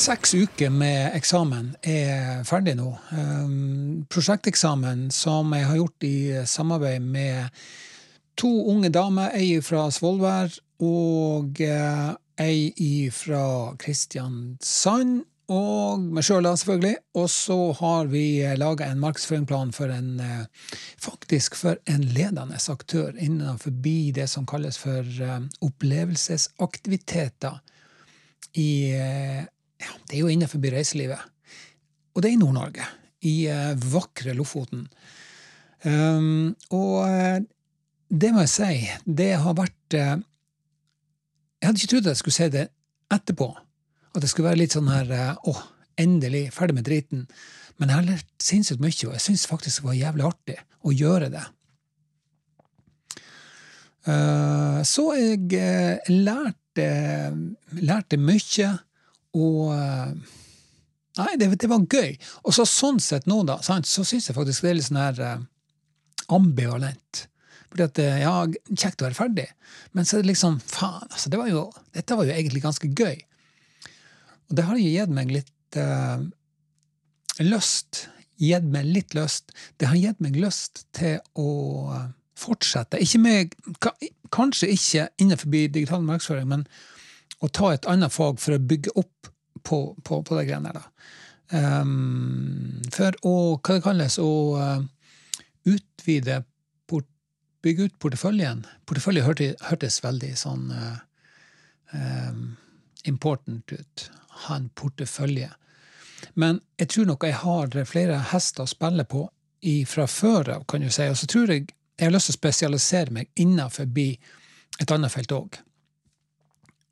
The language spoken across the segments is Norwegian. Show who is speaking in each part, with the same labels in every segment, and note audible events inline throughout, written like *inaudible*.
Speaker 1: Seks uker med eksamen er ferdig nå. Um, prosjekteksamen som jeg har gjort i samarbeid med to unge damer, ei fra Svolvær og uh, ei fra Kristiansand. Og meg sjøl, selvfølgelig. Og så har vi laga en markedsføringsplan for en, uh, faktisk for en ledende aktør innenfor det som kalles for uh, opplevelsesaktiviteter i ja, det er jo innenfor reiselivet. Og det er i Nord-Norge. I uh, vakre Lofoten. Um, og uh, det må jeg si, det har vært uh, Jeg hadde ikke trodd at jeg skulle si det etterpå. At det skulle være litt sånn her Å, endelig, ferdig med driten. Men jeg har lært sinnssykt mye, og jeg syns faktisk det var jævlig artig å gjøre det. så jeg lærte, lærte mye. Og eh, Nei, det, det, var gøy. Og så sånn sett nå, da, sant, så syns jeg faktisk det er litt sånn her uh, ambivalent. Fordi at, uh, ja, kjekt å være ferdig, men så er det liksom Faen, altså, det var jo, dette var jo egentlig ganske gøy. Og det har jo gitt meg litt uh, lyst. Gitt meg litt lyst. Det har gitt meg lyst til å fortsette. Ikke med, kanskje ikke innenfor digital markedsføring, men å ta et annet fag for å bygge opp på, på, på de greiene der. Um, for å, hva det kalles, å uh, utvide port, Bygge ut porteføljen. Portefølje hørte, hørtes veldig sånn uh, um, important ut. Ha en portefølje. Men jeg tror nok jeg har flere hester å spille på fra før av, kan du si. Og så tror jeg jeg har lyst til å spesialisere meg innenfor et annet felt òg.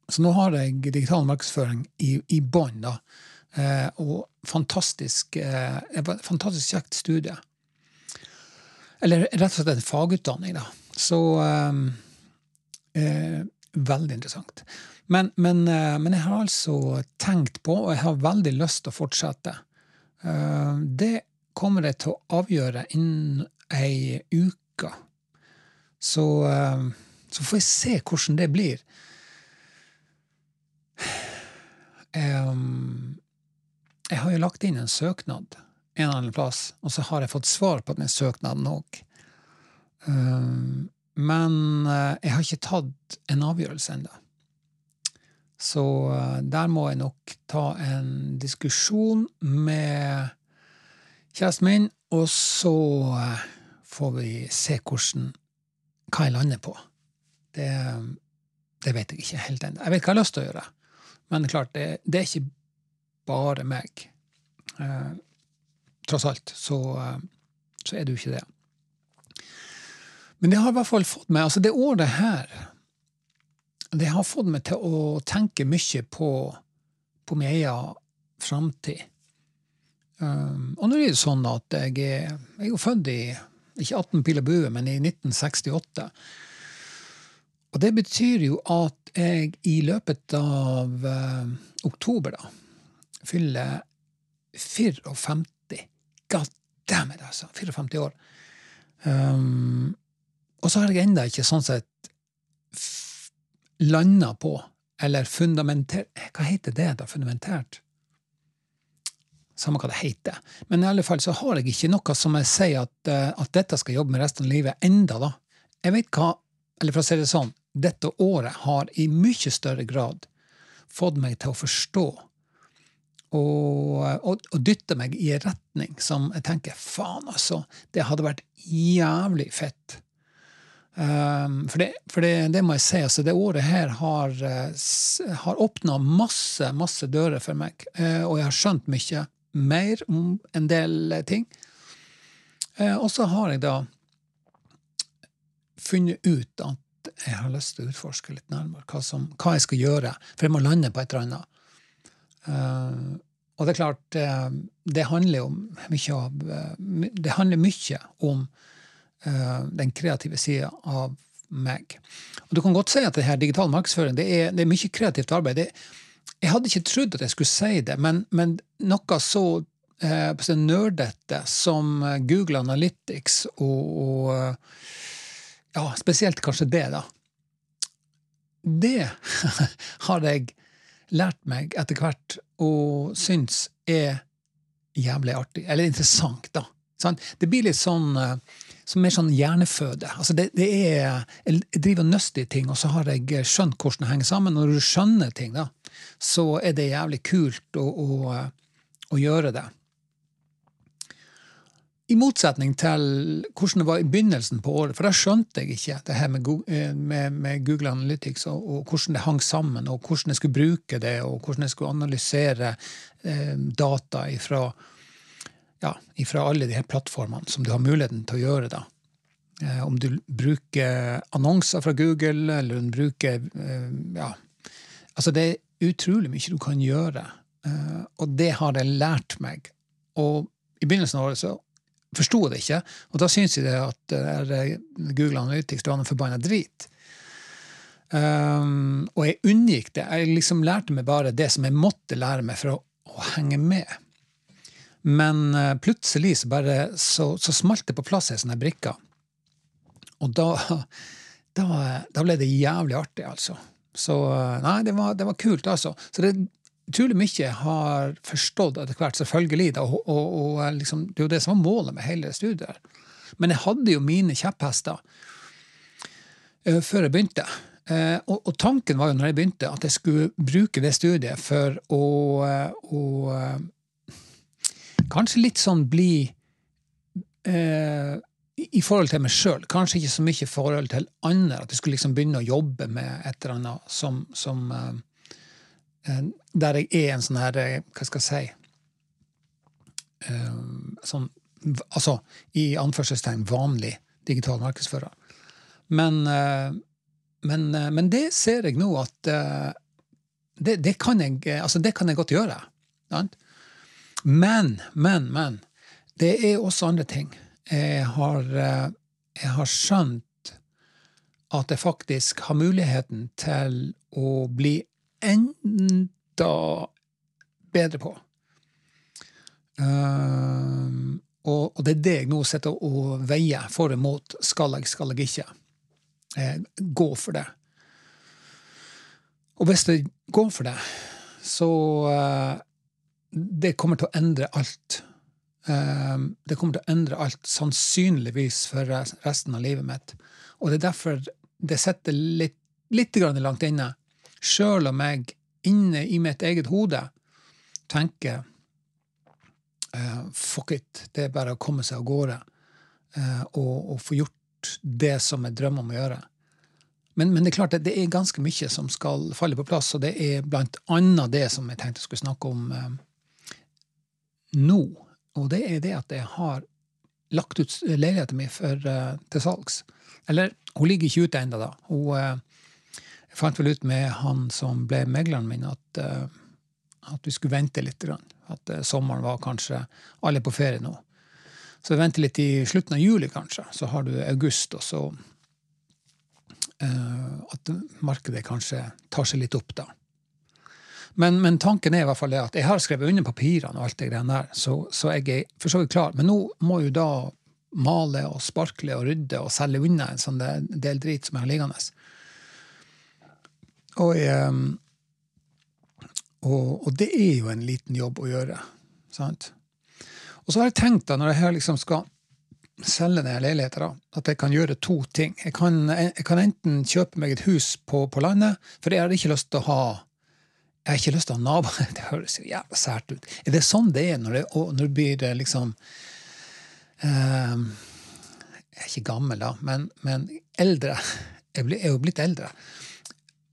Speaker 1: Så nå har jeg digital markedsføring i, i bånn, da. Eh, og fantastisk, eh, fantastisk kjekt studie. Eller rett og slett en fagutdanning, da. Så eh, eh Veldig interessant. Men, men, eh, men, jeg har altså tenkt på, og jeg har veldig lyst til å fortsette. Eh, det kommer jeg til å avgjøre innen ei uke. Så, så får jeg se hvordan det blir. Jeg har jo lagt inn en søknad en eller annen plass, og så har jeg fått svar på den søknaden òg. Men uh, jeg har ikke tatt en avgjørelse ennå. Så uh, der må jeg nok ta en diskusjon med kjæresten min, og så uh, får vi se hvordan, hva jeg lander på. Det, det vet jeg ikke helt ennå. Jeg vet hva jeg har lyst til å gjøre. Men klart, det, det er ikke bare meg. Eh, tross alt så, eh, så, er det jo ikke det. Men det har i hvert fall fått meg altså Det året her det har fått meg til å tenke mye på, på min egen framtid. Um, og nå er det sånn at jeg er, jeg er jo født i ikke 18 pil og bue, men i 1968. Og det betyr jo at jeg i løpet av uh, oktober da, fyller 54. God damn it, altså! 54 år. Um, og så har jeg ennå ikke sånn sett landa på, eller fundamentert Hva heter det, da? Fundamentert? Samme hva det heter. Men i alle fall så har jeg ikke noe som jeg sier at, uh, at dette skal jobbe med resten av livet, enda da. Jeg vet hva eller for å si det sånn, dette året har i mye større grad fått meg til å forstå og, og, og dytte meg i en retning som jeg tenker faen, altså, det hadde vært jævlig fett. Um, for, det, for det, det, må jeg si, altså, det året her har, uh, har åpna masse, masse dører for meg. Uh, og jeg har skjønt mye mer om en del ting. Uh, og så har jeg da funnet ut at jeg har lyst til å utforske litt nærmere hva, som, hva jeg skal gjøre, for jeg må lande på et eller annet. Uh, og det er klart, uh, det handler om mye av uh, Det handler mye om den kreative sida av meg. Og Du kan godt si at det her digital markedsføring det er, det er mye kreativt arbeid. Det, jeg hadde ikke trodd at jeg skulle si det, men, men noe så eh, nerdete som Google Analytics og, og ja, spesielt kanskje det, da. Det *laughs* har jeg lært meg etter hvert og synes er jævlig artig. Eller interessant, da. Det blir litt sånn uh, som mer sånn hjerneføde. Altså det, det, er, Jeg driver og nøster i ting, og så har jeg skjønt hvordan det henger sammen. Når du skjønner ting, da, så er det jævlig kult å, å, å gjøre det. I motsetning til hvordan det var i begynnelsen på året, for da skjønte jeg ikke det her med, eh, med, med Google Analytics og, og, hvordan det hang sammen, og hvordan jeg skulle bruke det, og hvordan jeg skulle analysere eh, data ifra, ja, ifra alle de her plattformene som du har muligheten til å gjøre. da. Eh, om du bruker annonser fra Google, eller om du bruker eh, ja, Altså, det er utrolig mye du kan gjøre, eh, og det har jeg lært meg. Og i begynnelsen av året så forsto det ikke. Og da syns jeg at uh, Google Analytics var noe forbanna drit. Um, og jeg unngikk det. Jeg liksom lærte meg bare det som jeg måtte lære meg for å, å henge med. Men uh, plutselig så bare så, så, smalt det på plass ei sånn brikke. Og da, da, da, ble det jævlig artig, altså. Så uh, nei, det var, det var kult, altså. Så det, utrolig mye har forstått etter hvert, selvfølgelig. Da, og, og, liksom, det er jo det som var målet med hele studiet. Men jeg hadde jo mine kjepphester uh, før jeg begynte. Uh, og, og, tanken var jo når jeg begynte, at jeg skulle bruke det studiet for å, uh, å Kanskje litt sånn bli i forhold til meg sjøl. Kanskje ikke så mye i forhold til andre. At jeg skulle liksom begynne å jobbe med et eller annet som, som Eh, der jeg er en sånn her eh, Hva skal jeg si eh, sånn, Altså i anførselstegn vanlig digital markedsfører. Men, men, men, det ser jeg nå at det, det, kan jeg, altså det kan jeg godt gjøre. Men, men, men. Det er også andre ting. Jeg har, jeg har skjønt at jeg faktisk har muligheten til å bli enda bedre på. Um, og, og, det er det jeg nå sitter og veier for og mot. Skal jeg, skal jeg ikke? Eh, gå for det. Og hvis jeg går for det, så uh, Det kommer til å endre alt. Uh, det kommer til å endre alt, sannsynligvis for resten av livet mitt. Og det er derfor det sitter litt, litt langt inne Sjøl om jeg inne i mitt eget hode tenker uh, fuck it, det er bare å komme seg av gårde uh, og, og, få gjort det som jeg drømmer om å gjøre. Men, men, det er klart at det er ganske mye som skal falle på plass, og det er blant annet det som jeg tenkte jeg skulle snakke om uh, nå. Og det er det at jeg har lagt ut leiligheten min for, til salgs. Eller hun ligger ikke ute ennå, da. Hun jeg fant vel ut med han som ble megleren min, at, uh, at vi skulle vente litt. At uh, sommeren var kanskje Alle er på ferie nå. Så vi venter litt i slutten av juli, kanskje. Så har du august, og så uh, At markedet kanskje tar seg litt opp da. Men, men, tanken er i hvert fall det at jeg har skrevet under papirene, og alt det greiene der, så, så jeg er for så vidt klar. Men nå må jo da male og sparkle og rydde og selge unna en sånn del drit som jeg har liggende. Og, og, og, det er jo en liten jobb å gjøre. Sant? Og så har jeg tenkt, da, når jeg liksom skal selge denne leiligheten, at jeg kan gjøre to ting. Jeg kan, jeg kan, enten kjøpe meg et hus på, på, landet, for jeg har ikke lyst til å ha jeg har ikke lyst til å ha naboer. *laughs* Det høres jo jævla sært ut. Er det sånn det er når det, når det blir liksom eh, Jeg er ikke gammel, da, men, men eldre. *laughs* Jeg er jo blitt eldre.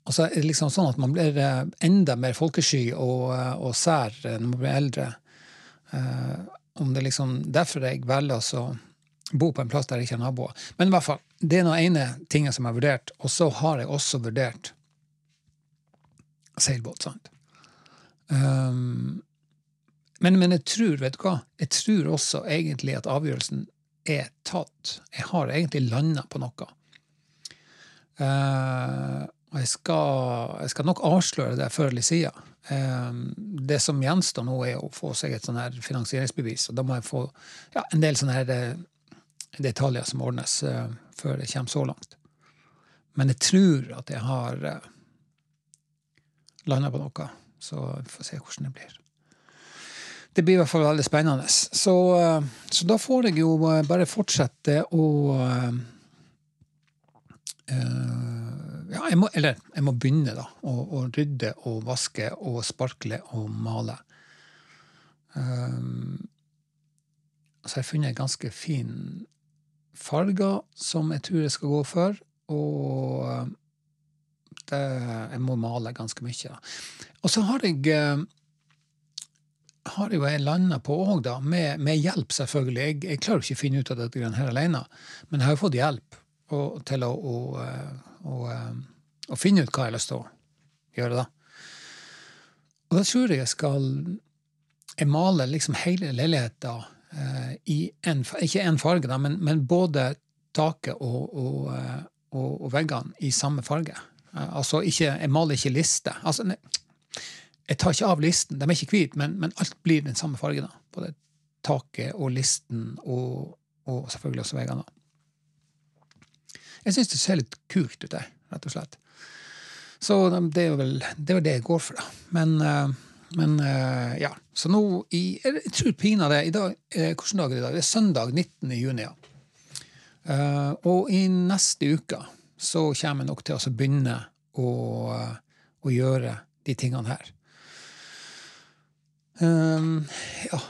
Speaker 1: Og så er det liksom sånn at man blir eh, enda mer folkesky og, eh, og sær eh, når man blir eldre. Uh, om det liksom derfor jeg velger å bo på en plass der jeg ikke har naboer. Men i hvert fall, det er den ene tingen som jeg har vurdert. Og så har jeg også vurdert seilbåt. sant? Um, men, men, jeg tror, vet du hva, jeg tror også egentlig at avgjørelsen er tatt. Jeg har egentlig landa på noe. Uh, og jeg skal, jeg skal nok avsløre det før eller siden. Ehm, det som gjenstår nå, er å få seg et sånn her finansieringsbevis. Og da må jeg få ja, en del sånne her eh, detaljer som ordnes uh, før jeg kommer så langt. Men jeg tror at jeg har eh, landa på noe. Så vi får se hvordan det blir. Det blir i hvert fall veldig spennende. Så, eh, så da får jeg jo eh, bare fortsette å uh, Ja, jeg må, eller jeg må begynne, da. Å, rydde og vaske og sparkle og male. Um, så jeg har funnet ganske fin farger som jeg tror jeg skal gå for. Og det, jeg må male ganske mye. Da. Og så har jeg har jo jeg landa på òg, da, med, med, hjelp, selvfølgelig. Jeg, jeg, klarer ikke å finne ut av dette her alene, men jeg har jo fått hjelp og, til å, å, å, og finne ut hva jeg har lyst til å gjøre, da. Og da tror jeg jeg skal jeg maler liksom hele leiligheta uh, i en, ikke én farge, da, men, men, både taket og, og, og, veggene i samme farge. Uh, altså ikke, jeg maler ikke liste. Altså, ne, jeg tar ikke av listen, de er ikke hvite, men, men, alt blir den samme fargen. Både taket og listen og, og selvfølgelig også veggene. Jeg syns det ser litt kult ut, der, rett og slett. Så det er vel det, er det jeg går for, da. Men, eh, men eh, ja. Så nå i Jeg tror pinadø i dag Hvilken dag er det i dag? Det er søndag 19. juni. ja. Og i neste uke så kommer jeg nok til å begynne å, å gjøre de tingene her. Um, ja,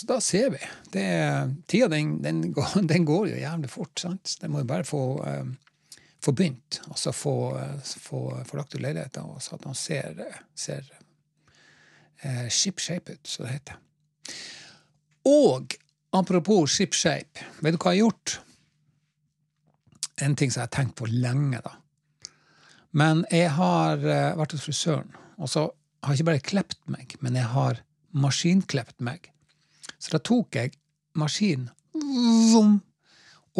Speaker 1: så da ser vi. Det, tida den, den, går, *laughs* den, går, jo jævlig fort. sant? Den må jo bare få, um, få begynt, og så få, få, få lagt ut leiligheter, og så at man ser, ser uh, ship-shape ut, som det heter. Og apropos ship-shape, vet du hva jeg har gjort? En ting som jeg har tenkt på lenge, da. Men jeg har uh, vært hos frisøren, og så har jeg ikke bare klept meg, men jeg har maskinklept meg. Så da tok jeg maskinen vom,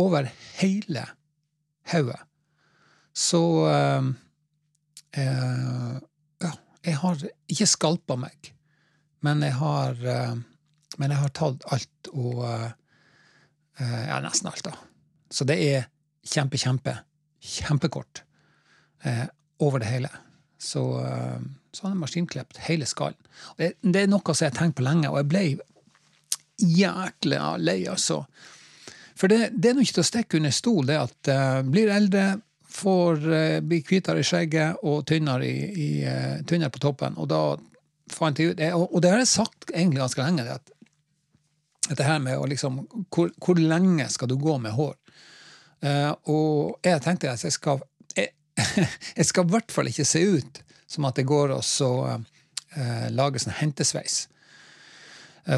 Speaker 1: over hele hodet. Så uh, uh, Ja, jeg har ikke skalpa meg, men jeg har, uh, men jeg har tatt alt og Ja, nesten alt, da. Så det er kjempe, kjempe, kjempekort over det hele. Så så han har maskinklipt hele skallen. Det, det, er noe som jeg har tenkt på lenge, og jeg ble jæklig lei, altså. For det, det er nå ikke til å stikke under stol, det at uh, blir eldre, får uh, blir hvitere i skjegget og tynnere, i, i, uh, tynnere på toppen. Og da fant jeg ut og, og det har jeg sagt egentlig ganske lenge, det at dette her med å liksom hvor, hvor, lenge skal du gå med hår? Uh, og jeg tenkte at jeg skal jeg, *laughs* jeg skal i hvert fall ikke se ut som at det går å uh, lage sånn hentesveis eh,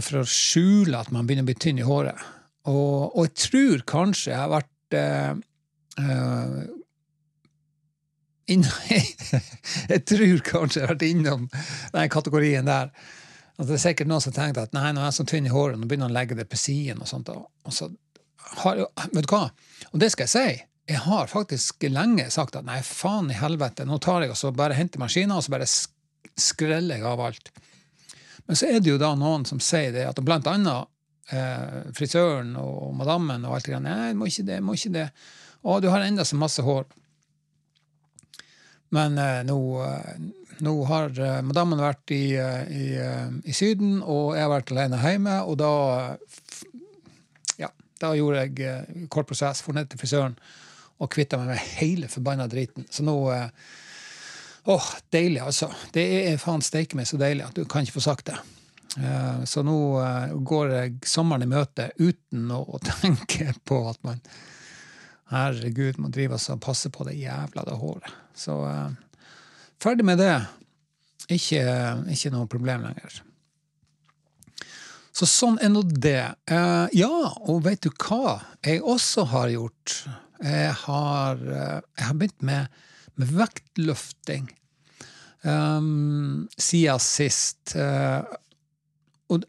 Speaker 1: for å skjule at man begynner å bli tynn i håret. Og, og jeg tror kanskje jeg har vært eh, eh inn, *laughs* Jeg tror kanskje jeg har vært innom den kategorien der. At det er sikkert noen som tenkte at nei, nå er jeg så tynn i håret, nå begynner han å legge det på siden. Og sånt, og så har, vet du hva? Og det skal jeg si jeg har faktisk lenge sagt at nei, faen i helvete, nå tar jeg og så bare henter maskiner og så bare skreller jeg av alt. Men så er det jo da noen som sier det, at blant annet eh, frisøren og madammen og alt det der, nei, må ikke det, må ikke det. Å, du har enda så masse hår. Men eh, nå, eh, nå, har eh, madammen vært i, eh, i, eh, i, Syden, og jeg har vært alene hjemme, og da Ja, da gjorde jeg kort prosess, for ned til frisøren og kvitta meg med hele forbanna driten. Så nå eh, Åh, deilig, altså. Det er faen steike meg så deilig at du kan ikke få sagt det. Eh, så nå eh, går jeg sommeren i møte uten å, tenke *laughs* på at man Herregud, må drive og passe på det jævla det håret. Så ferdig med det. Ikke, ikke noe problem lenger. Så sånn er nå det. ja, og vet du hva jeg også har gjort? Jeg har, eh, jeg har begynt med vektløfting um, siden sist. Uh, og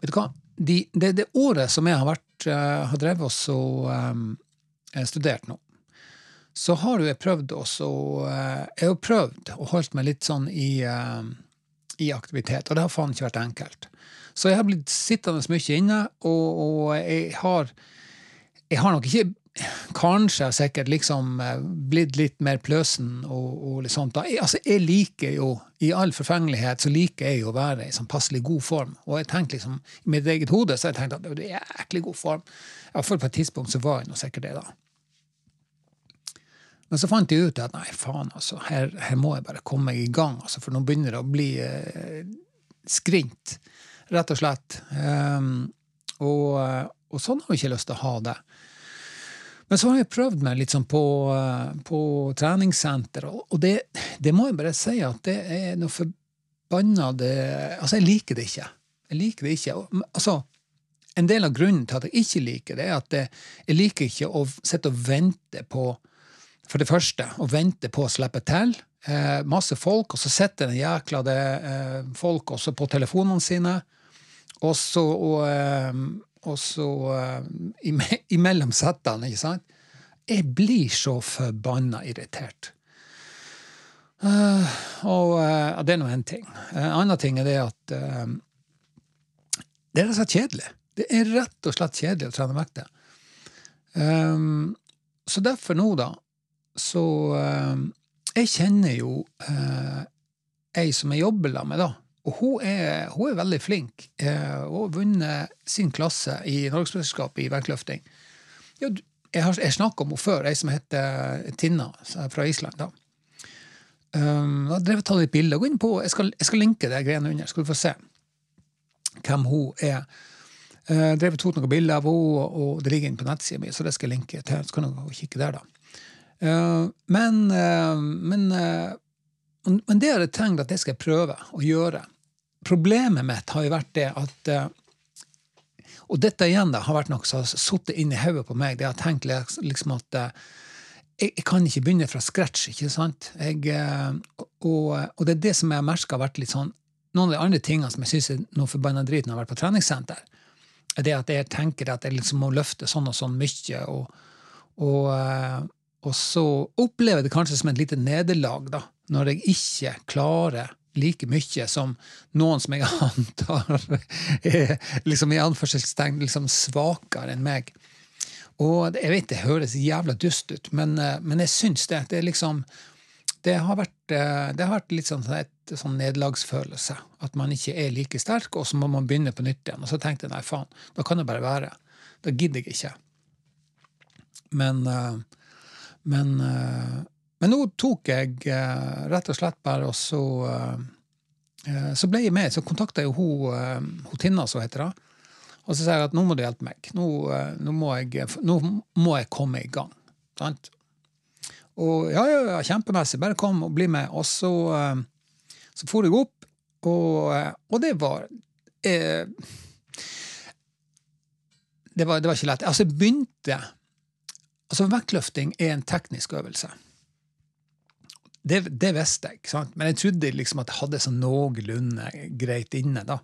Speaker 1: vet du hva? De, det, året som jeg har, vært, uh, har drevet og um, studert nå, så har jeg prøvd også uh, Jeg har prøvd og holdt meg litt sånn i, i aktivitet, og det har faen ikke vært enkelt. Så jeg har blitt sittende mye inne, og, og jeg har jeg har nok ikke kanskje har sikkert liksom eh, blitt litt mer pløsen og, og litt sånt. Jeg, altså, jeg liker jo, i all forfengelighet, så liker jeg jo å være i sånn passelig god form. Og jeg tenkte liksom, i mitt eget hode så jeg tenkte at det er jæklig god form. Iallfall på et tidspunkt så var jeg nå sikkert det, da. Men så fant jeg ut at nei, faen, altså, her, her må jeg bare komme meg i gang, altså, for nå begynner det å bli eh, skrint, rett og slett. Um, og, og, sånn har jeg ikke lyst til å ha det. Men så har jeg prøvd meg litt sånn på, eh, på treningssenter, og det, det, må jeg bare si at det er noe forbanna Altså, jeg liker det ikke. Jeg liker det ikke. Altså, en del av grunnen til at jeg ikke liker det, er at jeg liker ikke å sitte og vente på For det første, å vente på å slippe til. Eh, masse folk, og så sitter den jækla det, eh, folk også på telefonene sine. Og så, og, eh, og så uh, imellom settene, ikke sant? Jeg blir så forbanna irritert. Uh, og uh, det er nå én ting. En uh, annen ting er det at det er rett og slett kjedelig. Det er rett og slett kjedelig å trene vekter. Um, så derfor nå, da, så Jeg kjenner jo ei som jeg jobber med, da og hun er, hun er veldig flink. Eh, hun har vunnet sin klasse i Norgesmesterskapet i vektløfting. jeg har jeg snakka om henne før, ei som heter Tinna fra Island. da. Um, jeg drev og tatt litt bilder. Gå inn på, jeg skal, jeg skal linke det greiene under, skal du få se hvem hun er. Jeg uh, drev og tok noen bilder av henne, og det ligger inne på nettsida mi, så det skal jeg linke til. Så kan du kikke der, da. Uh, men, uh, men, men det har jeg tenkt at det skal jeg prøve å gjøre problemet mitt har jo vært det at eh, Og dette igjen da, har vært noe som har sittet inni hodet på meg. Det har tenkt liksom at eh, jeg, jeg, kan ikke begynne fra scratch. ikke sant? Jeg, eh, og, og, det er det som jeg har merka har vært litt sånn Noen av de andre tingene som jeg syns er noe forbanna drit når jeg har vært på treningssenter, er det at jeg tenker at jeg liksom må løfte sånn og sånn mye. og, og og så opplever jeg det kanskje som et lite nederlag, da, når jeg ikke klarer like mye som noen som jeg *laughs* antar er liksom i anførselstegn liksom svakere enn meg. Og jeg vet det høres jævla dust ut, men, eh, men jeg syns det. Det, liksom, det, har vært, eh, det har vært litt sånn et sånn nederlagsfølelse. At man ikke er like sterk, og så må man begynne på nytt igjen. Og så tenkte jeg nei, faen, da kan det bare være. Da gidder jeg ikke. Men, eh, men men nå tok jeg eh, rett og slett bare og så eh, eh, Så ble jeg med. Så kontakta jeg hun, hun Tinna, som heter det. Og så sier jeg at nå må du hjelpe meg. Nå, nå, må, jeg, nå må, jeg, komme i gang. Sant? Og ja, ja, ja, kjempemessig. Bare kom og bli med. Og så, så for jeg opp, og, og det var eh, det var, det var ikke lett. Altså, jeg begynte Altså, vektløfting er en teknisk øvelse det, det, visste jeg, sant? men jeg trodde liksom at jeg hadde sånn noenlunde greit inne. da.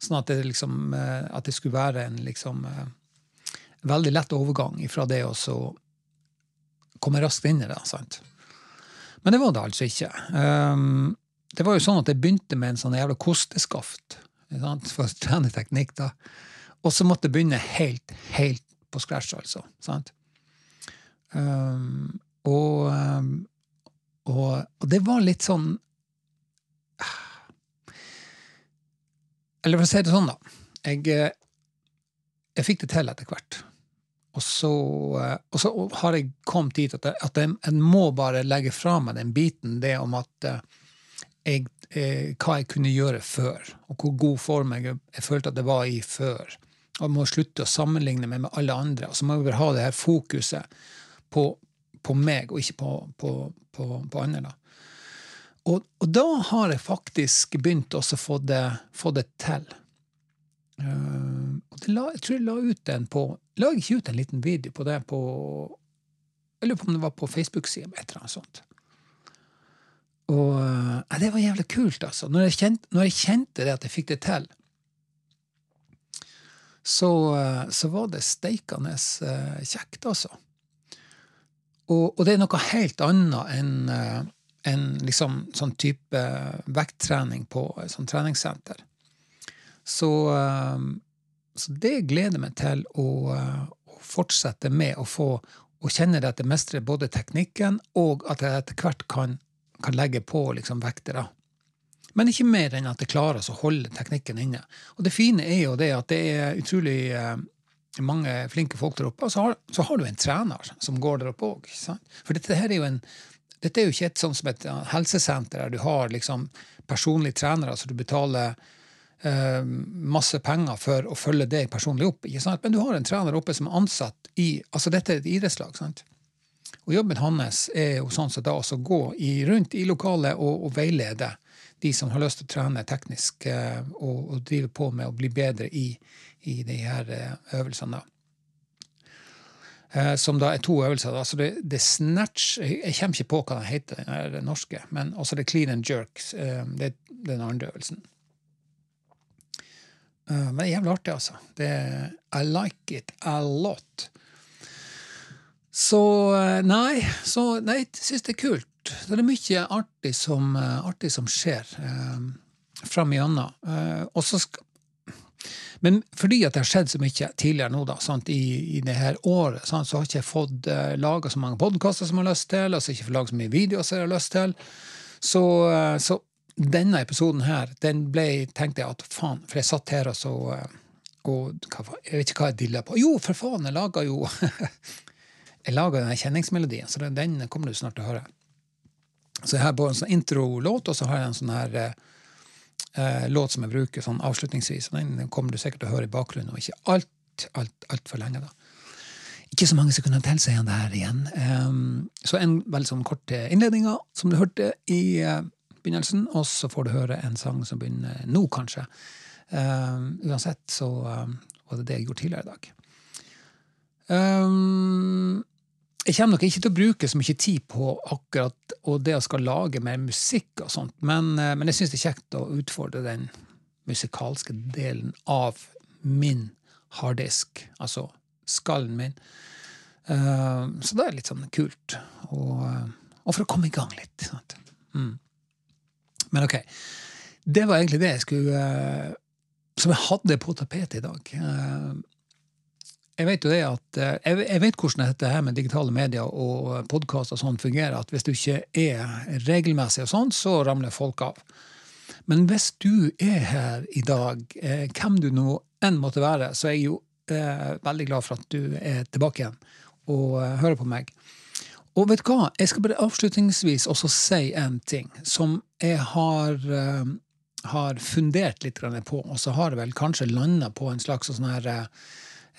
Speaker 1: Sånn at det, liksom, eh, at det skulle være en liksom, eh, veldig lett overgang fra det å komme raskt inn i det. sant? Men det var det altså ikke. Um, det var jo sånn at jeg begynte med en sånn jævla kosteskaft sant? for å trene teknikk. da. Og så måtte jeg begynne helt, helt på scratch, altså. sant? Um, og um, og, og, det var litt sånn Eller for å si det sånn, da. Jeg, eh, jeg fikk det til etter hvert. Og så, eh, og så, har jeg kommet dit at, jeg, at jeg, jeg, må bare legge fra meg den biten, det om at eh, jeg, hva jeg kunne gjøre før, og hvor god form jeg, følte at det var i før. Og jeg må slutte å sammenligne meg med alle andre. Og så må jeg bare ha det her fokuset på, på meg, og ikke på, på, på, på andre. Da. Og, og, da har jeg faktisk begynt å få det, få det til. Uh, la, jeg tror jeg la ut en på La jeg ikke ut en liten video på det på Jeg lurer på om det var på Facebook-sida et eller annet sånt. Og ja, det var jævlig kult, altså. Når jeg, kjente, når jeg kjente det at jeg fikk det til, så, uh, så var det steikende kjekt, altså. Og, og, det er noe helt annet enn uh, en liksom sånn type vekttrening på et sånt treningssenter. Så, så, det gleder meg til å, å fortsette med å få å kjenne at jeg mestrer både teknikken, og at jeg etter hvert kan, kan legge på liksom, vekter. Men ikke mer enn at jeg klarer å holde teknikken inne. Og det fine er jo det at det er utrolig eh, mange flinke folk der oppe, og så har, så har du en trener som går der oppe òg. For dette her er jo en dette er jo ikke et sånt som et helsesenter der du har liksom personlige trenere, så du betaler eh, masse penger for å følge deg personlig opp. Men du har en trener oppe som er ansatt i altså Dette er et idrettslag. sant? Og Jobben hans er jo sånn som da å gå i, rundt i lokalet og, og veilede de som har lyst til å trene teknisk eh, og, og, drive på med å bli bedre i, i de her eh, øvelsene. Eh, som da er to øvelser. Altså det, det snatch Jeg kommer ikke på hva den heter, den norske. Men også det clean and jerk. Det er den andre øvelsen. Men det er jævlig artig, altså. Det, I like it a lot. Så nei, så nei, jeg syns det er kult. Så det er mye artig som, artig som skjer eh, fram igjennom. Eh, men fordi at det har skjedd så mye tidligere nå, da, sant, i, i det her året, sant, så har jeg ikke fått uh, laga så mange podkaster som jeg har lyst til, og så har jeg ikke fått laga så mye videoer som jeg har lyst til. Så, uh, så, denne episoden her, den ble, tenkte jeg at faen, for jeg satt her og så uh, og Jeg vet ikke hva jeg dilla på. Jo, for faen, jeg laga jo *laughs* Jeg laga den kjenningsmelodien, så den kommer du snart til å høre. Så jeg har bare en sånn introlåt, og så har jeg en sånn her eh, låt som jeg bruker sånn avslutningsvis. og Den kommer du sikkert til å høre i bakgrunnen, og ikke alt, alt, lenge. da. Ikke så mange sekunder til, sier han det her igjen. Um, så en veldig sånn kort innledning, som du hørte i uh, begynnelsen, og så får du høre en sang som begynner nå, kanskje. Um, uansett så um, var det det jeg gjorde tidligere i dag. Um, jeg kommer nok ikke til å bruke så mye tid på akkurat og det å skal lage mer musikk og sånt, men, eh, men jeg syns det er kjekt å utfordre den musikalske delen av min harddisk, altså skallen min. Uh, så det er litt sånn kult. Og, og for å komme i gang litt. Mm. Men ok. Det var egentlig det jeg skulle Som jeg hadde på tapetet i dag jeg vet jo det at, eh, jeg vet hvordan dette her med digitale medier og podkast og sånn fungerer. at Hvis du ikke er regelmessig, og sånn, så ramler folk av. Men hvis du er her i dag, eh, hvem du nå enn måtte være, så er jeg jo eh, veldig glad for at du er tilbake igjen og eh, hører på meg. Og vet du hva, jeg skal bare avslutningsvis også si en ting som jeg har, eh, har fundert litt på, og så har jeg vel kanskje landa på en slags sånn her eh,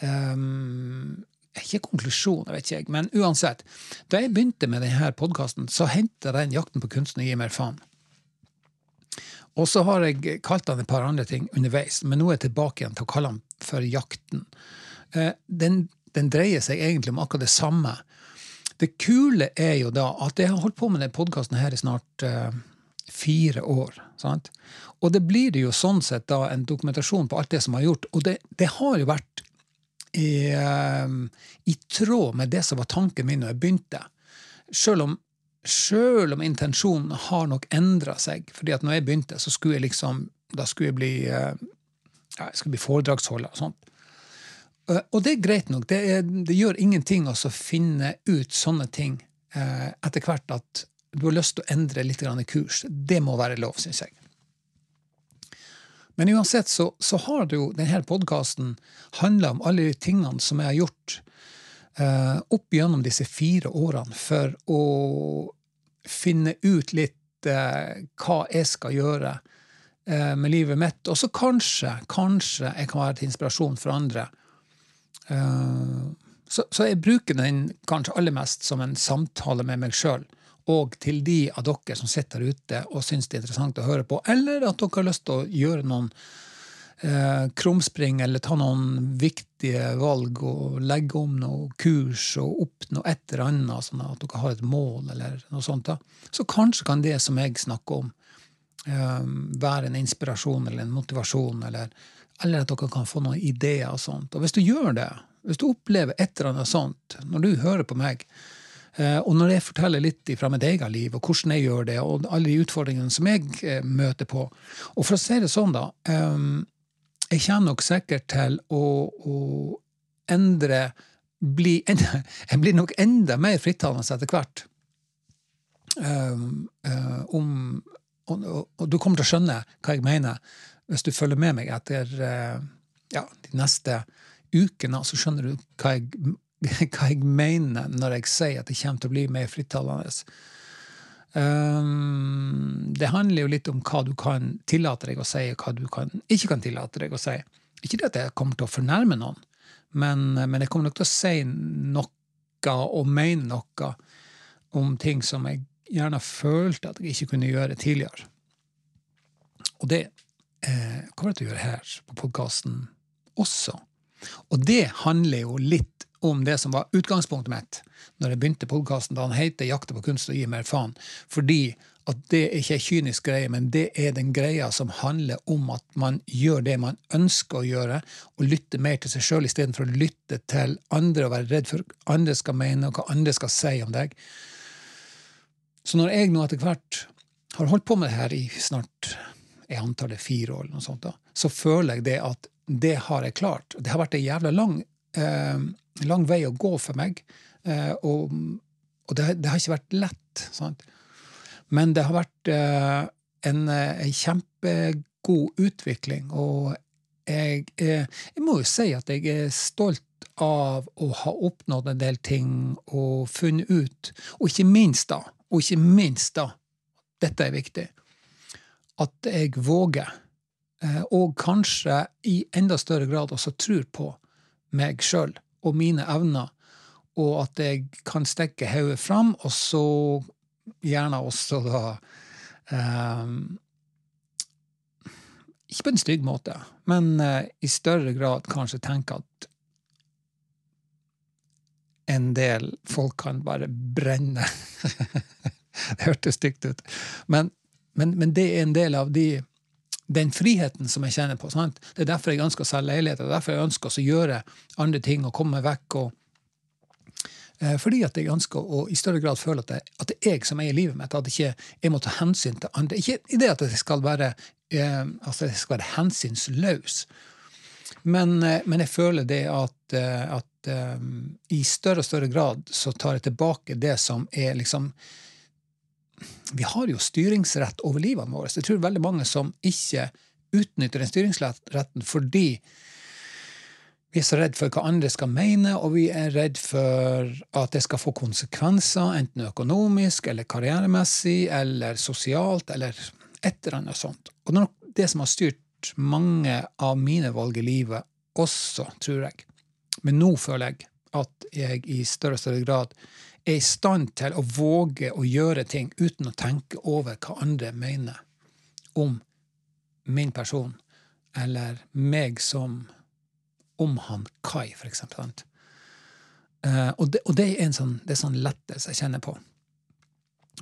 Speaker 1: Um, ikke konklusjon, vet ikke jeg, men uansett. Da jeg begynte med denne podkasten, så henta den 'Jakten på kunsten' og gi mer faen. Og så har jeg kalt den et par andre ting underveis, men nå er jeg tilbake igjen til å kalle den for 'Jakten'. Uh, den, den, dreier seg egentlig om akkurat det samme. Det kule er jo da at jeg har holdt på med denne podkasten her i snart uh, fire år. Sant? Og det blir jo sånn sett da en dokumentasjon på alt det som har gjort. Og det, det har jo vært i, ehm, i tråd med det som var tanken min når jeg begynte. Selv om, selv om intensjonen har nok endra seg. fordi at når jeg begynte, så skulle jeg liksom da skulle jeg bli, eh, ja, jeg skulle bli foredragsholder og sånt. Eh, og det er greit nok. Det, er, det gjør ingenting å finne ut sånne ting eh, etter hvert at du har lyst til å endre litt kurs. Det må være lov, syns jeg. Men uansett så, så har jo denne podkasten handla om alle de tingene som jeg har gjort eh, opp gjennom disse fire årene for å finne ut litt eh, hva jeg skal gjøre eh, med livet mitt. Og så kanskje, kanskje jeg kan være til inspirasjon for andre. Så, så, jeg bruker den kanskje aller mest som en samtale med meg sjøl og til de av dere som sitter ute og syns det er interessant å høre på, eller at dere har lyst til å gjøre noen eh, krumspring eller ta noen viktige valg og legge om noe kurs og oppnå et eller annet, sånn at dere har et mål eller noe sånt, da. så kanskje kan det som jeg snakker om, eh, være en inspirasjon eller en motivasjon, eller, eller, at dere kan få noen ideer og sånt. Og hvis du gjør det, hvis du opplever et eller annet sånt når du hører på meg, og når jeg forteller litt fra mitt eget liv, og hvordan jeg gjør det, og alle de utfordringene som jeg eh, møter på Og for å si det sånn, da eh, Jeg kommer nok sikkert til å, å endre bli *laughs* jeg blir nok enda mer frittalende etter hvert. Um, um, og, og, du kommer til å skjønne hva jeg mener hvis du følger med meg etter ja, de neste ukene. Så skjønner du hva jeg, *laughs* hva jeg mener når jeg sier at jeg kommer til å bli mer frittalende. Um, det handler jo litt om hva du kan tillate deg å si, og hva du kan, ikke kan tillate deg å si. Ikke det at jeg kommer til å fornærme noen, men, men jeg kommer nok til å si noe og mene noe om ting som jeg gjerne følte at jeg ikke kunne gjøre tidligere. Og det eh, kommer jeg til å gjøre her på podkasten også. Og det handler jo litt om det som var utgangspunktet mitt når jeg begynte podkasten, han heter 'Jakte på kunst og gi mer faen'. Fordi at det ikke er kynisk greie, men det er den greia som handler om at man gjør det man ønsker å gjøre, og lytter mer til seg sjøl istedenfor å lytte til andre og være redd for hva andre skal mene, og hva andre skal si om deg. Så når jeg nå etter hvert har holdt på med det her i snart jeg antar det fire år, eller noe sånt da, så føler jeg det at det har jeg klart. Det har vært en jævla lang lang vei å gå for meg. Eh, og, og det, det, har ikke vært lett. Sant? Men det har vært eh, en, eh, en, kjempegod utvikling, og jeg, jeg må jo si at jeg er stolt av å ha oppnådd en del ting og funnet ut, og ikke minst da, og ikke minst da, dette er viktig, at jeg våger, og kanskje i enda større grad også tror på meg sjøl og mine evner, og at jeg kan stikke hodet fram, og så gjerne også da um, Ikke på en stygg måte, men uh, i større grad kanskje tenke at en del folk kan bare brenne. *laughs* det hørtes stygt ut. Men, men, men det er en del av de den friheten som jeg kjenner på. Sant? Det er derfor jeg ønsker å selge leiligheter, det er derfor jeg ønsker å gjøre andre ting og komme meg vekk. Og, eh, fordi at jeg ønsker å i større grad føle at det, at det er jeg som eier livet mitt, at ikke jeg må ta hensyn til andre. Ikke i det at jeg skal være, eh, altså jeg skal være hensynsløs, men, eh, men, jeg føler det at, eh, at um, i større og større grad så tar jeg tilbake det som er liksom vi har jo styringsrett over livene våre. Jeg tror veldig mange som ikke utnytter den styringsretten fordi vi er så redd for hva andre skal mene, og vi er redd for at det skal få konsekvenser, enten økonomisk eller karrieremessig eller sosialt eller et eller annet sånt. Og det er nok det som har styrt mange av mine valg i livet også, tror jeg. Men nå føler jeg at jeg i større og større grad er i stand til å våge å gjøre ting uten å tenke over hva andre mener om min person, eller meg som om han Kai, for eksempel. Uh, og, det, og det, er en sånn, det er sånn lettelse jeg kjenner på.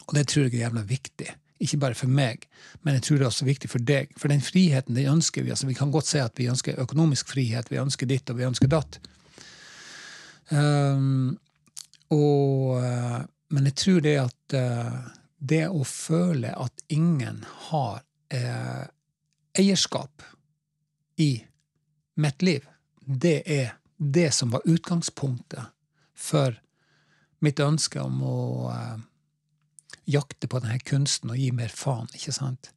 Speaker 1: Og det tror jeg er jævla viktig. Ikke bare for meg, men jeg tror det er også viktig for deg. For den friheten den ønsker vi. altså Vi kan godt si at vi ønsker økonomisk frihet, vi ønsker ditt og vi ønsker datt. Um, og, eh, men jeg tror det at eh, det å føle at ingen har eh, eierskap i mitt liv, det er det som var utgangspunktet for mitt ønske om å eh, jakte på denne kunsten og gi mer faen, ikke sant?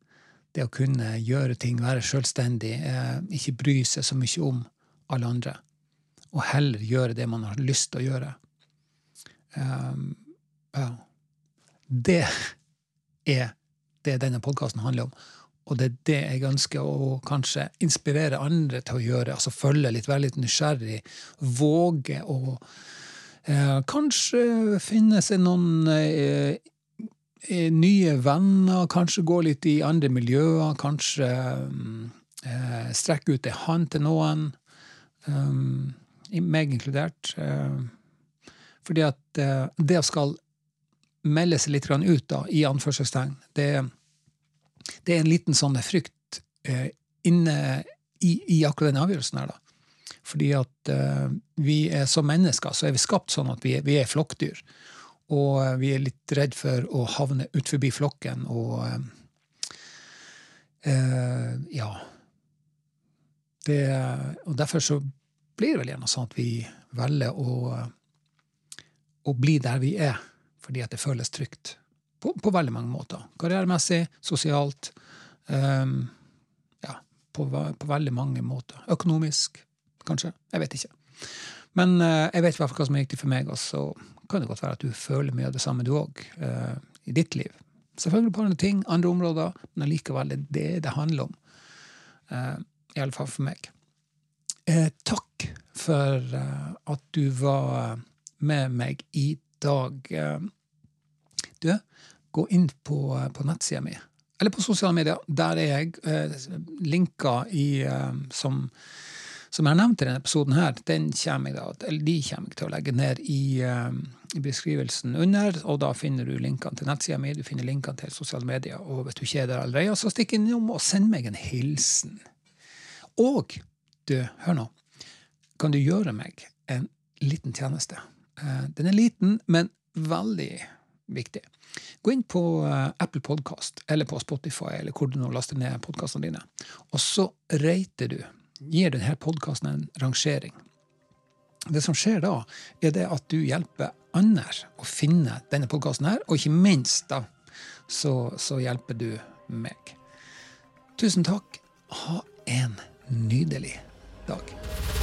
Speaker 1: Det å kunne gjøre ting, være selvstendig, eh, ikke bry seg så mye om alle andre, og heller gjøre det man har lyst til å gjøre. Um, ja. Det er det denne podkasten handler om. Og det er det jeg ønsker å kanskje inspirere andre til å gjøre. Altså følge litt, være litt nysgjerrig, våge å eh, Kanskje finne seg noen eh, eh, nye venner, kanskje gå litt i andre miljøer, kanskje eh, strekke ut ei hånd til noen. Um, meg inkludert. Uh, fordi at eh, det å skal melde seg litt ut, da, i anførselstegn, det, det, er en liten sånn frykt eh, inne i, i, akkurat den avgjørelsen her, da. Fordi at uh, vi er som mennesker så er vi skapt sånn at vi er, vi er flokkdyr. Og uh, vi er litt redd for å havne ut forbi flokken og uh, Ja. Det, og derfor så blir det vel gjerne sånn at vi velger å, å bli der vi er, fordi at det føles trygt. På, på veldig mange måter. Karrieremessig, sosialt. Um, ja, på, på, veldig mange måter. Økonomisk, kanskje. Jeg vet ikke. Men uh, jeg vet hva som er riktig for meg, og så kan det godt være at du føler mye av det samme, du òg, uh, i ditt liv. Selvfølgelig på andre ting, andre områder, men allikevel det er det det handler om. Uh, I alle fall for meg. Uh, takk for at du var med meg i dag. du, gå inn på, på nettsida mi, eller på sosiale medier. Der er jeg. Eh, linker i, som som jeg har nevnt i denne episoden, her, den kommer jeg da, eller de kommer jeg til å legge ned i, eh, i beskrivelsen under. og Da finner du linkene til nettsida mi, du finner linkene til sosiale medier. og Hvis du ikke er der allerede, så stikk innom og send meg en hilsen. Og du, hør nå, kan du gjøre meg en liten tjeneste? Uh, den er liten, men veldig viktig. Gå inn på uh, Apple Podkast eller på Spotify eller hvor du nå laster ned podkastene dine, og så rater du gir denne podkasten en rangering. Det som skjer da, er det at du hjelper andre å finne denne podkasten her, og ikke minst da, så, så hjelper du meg. Tusen takk. Ha en nydelig dag.